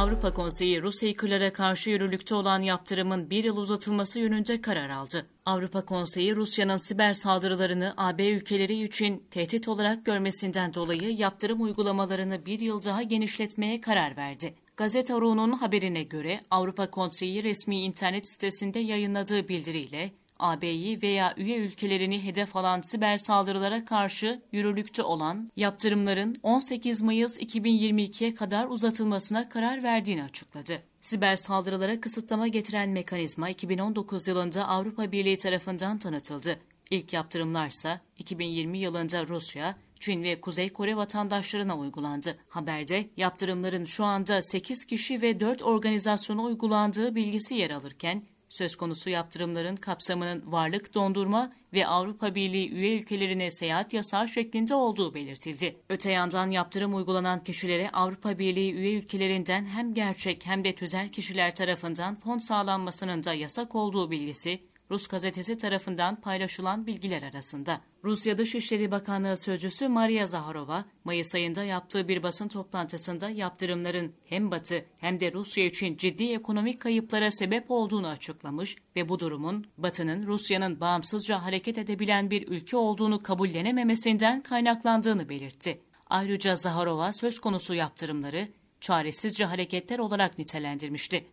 Avrupa Konseyi Rus hackerlara karşı yürürlükte olan yaptırımın bir yıl uzatılması yönünde karar aldı. Avrupa Konseyi Rusya'nın siber saldırılarını AB ülkeleri için tehdit olarak görmesinden dolayı yaptırım uygulamalarını bir yıl daha genişletmeye karar verdi. Gazete Ru'nun haberine göre Avrupa Konseyi resmi internet sitesinde yayınladığı bildiriyle AB'yi veya üye ülkelerini hedef alan siber saldırılara karşı yürürlükte olan yaptırımların 18 Mayıs 2022'ye kadar uzatılmasına karar verdiğini açıkladı. Siber saldırılara kısıtlama getiren mekanizma 2019 yılında Avrupa Birliği tarafından tanıtıldı. İlk yaptırımlarsa 2020 yılında Rusya, Çin ve Kuzey Kore vatandaşlarına uygulandı. Haberde yaptırımların şu anda 8 kişi ve 4 organizasyona uygulandığı bilgisi yer alırken söz konusu yaptırımların kapsamının varlık dondurma ve Avrupa Birliği üye ülkelerine seyahat yasağı şeklinde olduğu belirtildi. Öte yandan yaptırım uygulanan kişilere Avrupa Birliği üye ülkelerinden hem gerçek hem de tüzel kişiler tarafından fon sağlanmasının da yasak olduğu bilgisi Rus gazetesi tarafından paylaşılan bilgiler arasında. Rusya Dışişleri Bakanlığı Sözcüsü Maria Zaharova, Mayıs ayında yaptığı bir basın toplantısında yaptırımların hem Batı hem de Rusya için ciddi ekonomik kayıplara sebep olduğunu açıklamış ve bu durumun Batı'nın Rusya'nın bağımsızca hareket edebilen bir ülke olduğunu kabullenememesinden kaynaklandığını belirtti. Ayrıca Zaharova söz konusu yaptırımları çaresizce hareketler olarak nitelendirmişti.